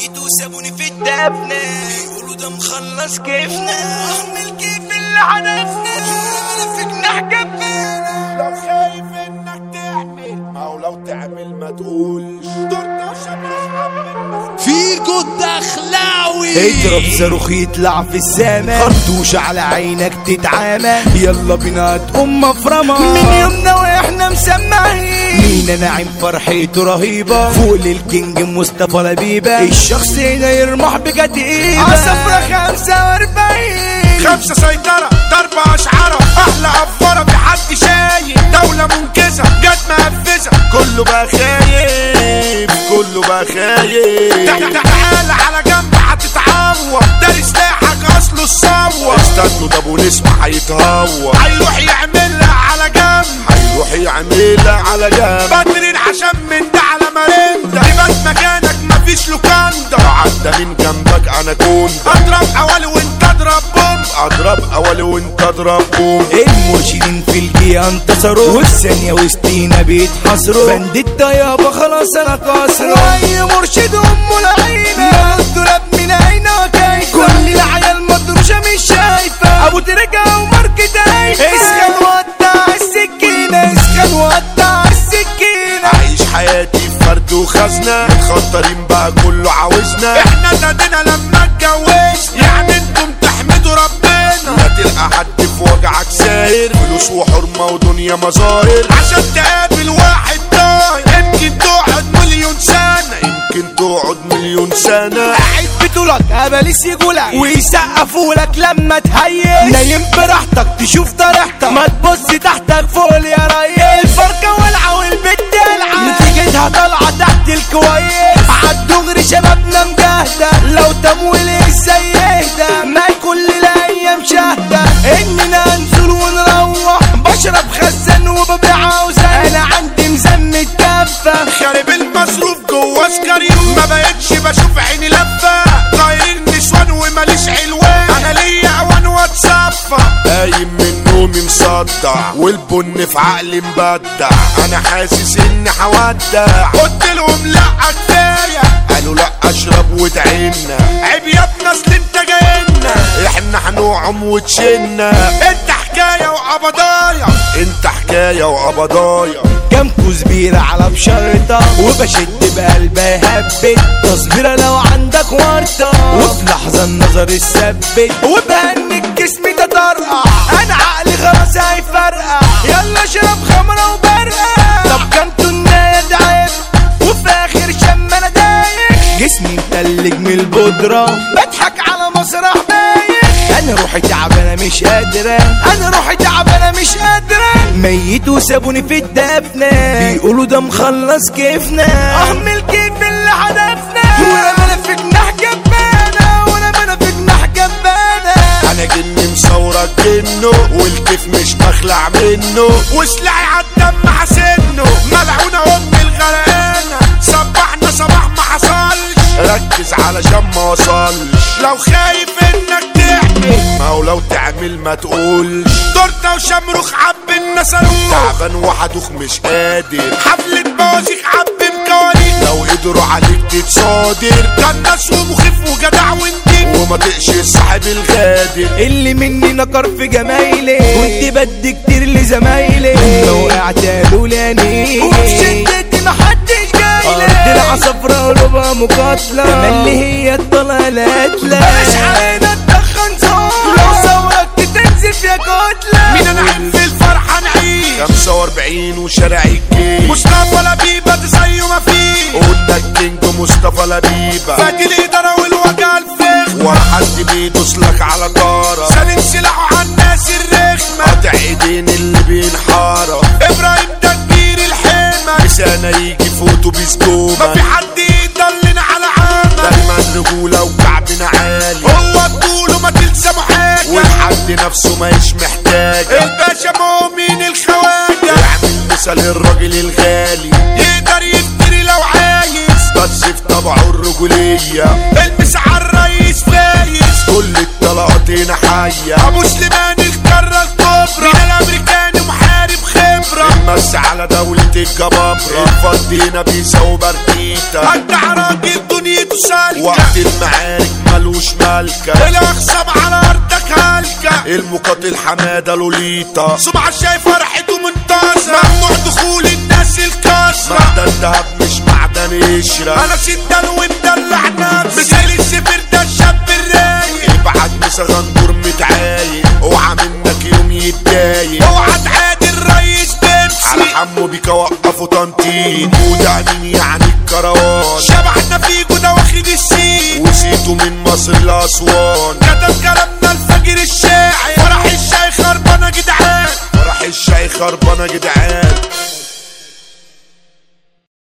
ميت وسابوني في الدفنة بيقولوا ده مخلص كيفنا. اعمل كيف اللي حدفنا أنا جناح اضرب صاروخ يطلع في السما. خرطوش على عينك تتعامى. يلا بينا تقوم مفرمة من يومنا وإحنا مسمعين. مين ناعم فرحته رهيبة. فوق للكينج مصطفى لبيبة. الشخص هنا يرمح بكتيبة عصفرة خمسة وأربعين. خمسة سيطرة ضربة أشعرة. أحلى أفورة في حد شايف دولة منكسة جت مقفزة. كله بقى خايف كله بقى خايف الصور استنوا ده أبو نسمة هيتهور هيروح يعملها على جنب. هيروح يعملها على جنب. بدرين عشان من ده على مرندة يبقى مكانك مفيش لوكاندا. عدى من جنبك أنا كنت أضرب أولي وأنت أضرب بوم. أضرب أولي وأنت أضرب بوم. المرشدين في الجيا انتصروا وفي ثانية وسطينا بيتحصروا بنديتا يابا خلاص أنا كسروا اي مرشد أم العينة. في فرد وخزنة متخطرين بقى كله عاوزنا. إحنا نادينا لما اتجوزنا يعني أنتم تحمدوا ربنا. لا تلقى حد في وجعك ساير. فلوس وحرمة ودنيا مظاهر. عشان تقابل واحد طاير يمكن تقعد مليون سنة. يمكن تقعد مليون سنة. قاعد بطولك أباليس يقولك. ويسقفوا لك لما تهيس. نايم براحتك تشوف طريقتك. ما تبص تحتك فوق يا ريس الفرقة والعه الكويس عالدغري شبابنا مجاهده لو تمويل إزاي يهدى ما كل الأيام شاهدة. اننا ننزل ونروح. بشرب خزان وببيع عاوزة أنا عندي مزمة كفه خارب المصروف جوا سكريم ما بقتش بشوف عيني لفة. طايرين نسوان وماليش علوان. أنا ليا اوان واتصفى قايم من نومي مصدع والبن في عقلي مبدع. أنا حاسس إني هودع. قلت لهم لا كفايه قالوا لا أشرب وادعينا. عيب يا ابني أصل أنت جاينا. إحنا هنوعم وتشنا أنت حكاية وقبضايا أنت حكاية وقبضايا كام كوز بيرة على بشرطة. وبشد بقلبي هبت. تصبيرة لو عندك ورطة وفي لحظة النظر الثبت وبهنك جسمي من البودرة بضحك على مسرح بايخ. أنا روحي تعبانة مش قادرة أنا روحي تعبانة مش قادرة ميت وسابوني في الدفنة. بيقولوا ده مخلص كيفنا. أهمل كيف اللي حدفنا. أنا في جناح جبانة أنا في جناح جبانة أنا جني مصورك جنه والكيف مش بخلع منه. وسلاحي عالدم حسنه ملعونة أم الغرقانة. صبحنا صباح ما حصلش ركز علشان ما وصلش. لو خايف إنك تعمل ما هو لو تعمل ما تقولش. تورته وشمروخ عب النسروخ تعبان وحدوخ مش قادر. حفلة بوازيك عب الكوارث لو قدروا عليك تتصادر كان ناس ومخيف وجدع ونديك وما تقشر صاحب الغادر. اللي مني نكر في جمايلي. كنت بدي كتير لزمايلي. لما وقعت قالوا لي مقاتلة. تملي هي الضلالات لا بلاش علينا تدخن صوت لو صورك تنزف يا كتلة مين أنا عارف الفرحة نعيش 45 وشارع الجيش مصطفى لبيبة زيه ما فيه قلنا الكينج مصطفى لبيبة. فادي الإدارة والوجع الفخم ورا حد بيدوس لك على طارة. سالم سلاحه على الناس الرخمة. قاطع إيدين اللي الراجل الغالي. يقدر يفتري لو عايز. بس في طبعه الرجولية. البس على الرئيس فايز. كل الطلقات هنا حية أبو سليمان الكرة الكبرى. من الأمريكاني محارب خبرة. المس على دولة الجبابرة. الفض هنا بيساوي بارتيتا اجدع راجل دنيته سالكة. وقت المعارك ملوش مالكة. هالكة المقاتل حمادة لوليتا. سمعة شايف فرحته منتصرة ممنوع دخول الناس الكسرة معدن دهب مش معدن قشرة أنا سندان ومدلع نفسي مثال السفر ده الشاب الرايق. ابعت مسا غندور متعايق. اوعى منك يوم يتضايق. اوعى تعادي الريس بيبسي. على حمو بيكا وقفوا تنطيط. وده مين يعني الكروان. شبعنا فيكو ده واخد السين. وسيتوا من مصر لأسوان. خربانه يا جدعان.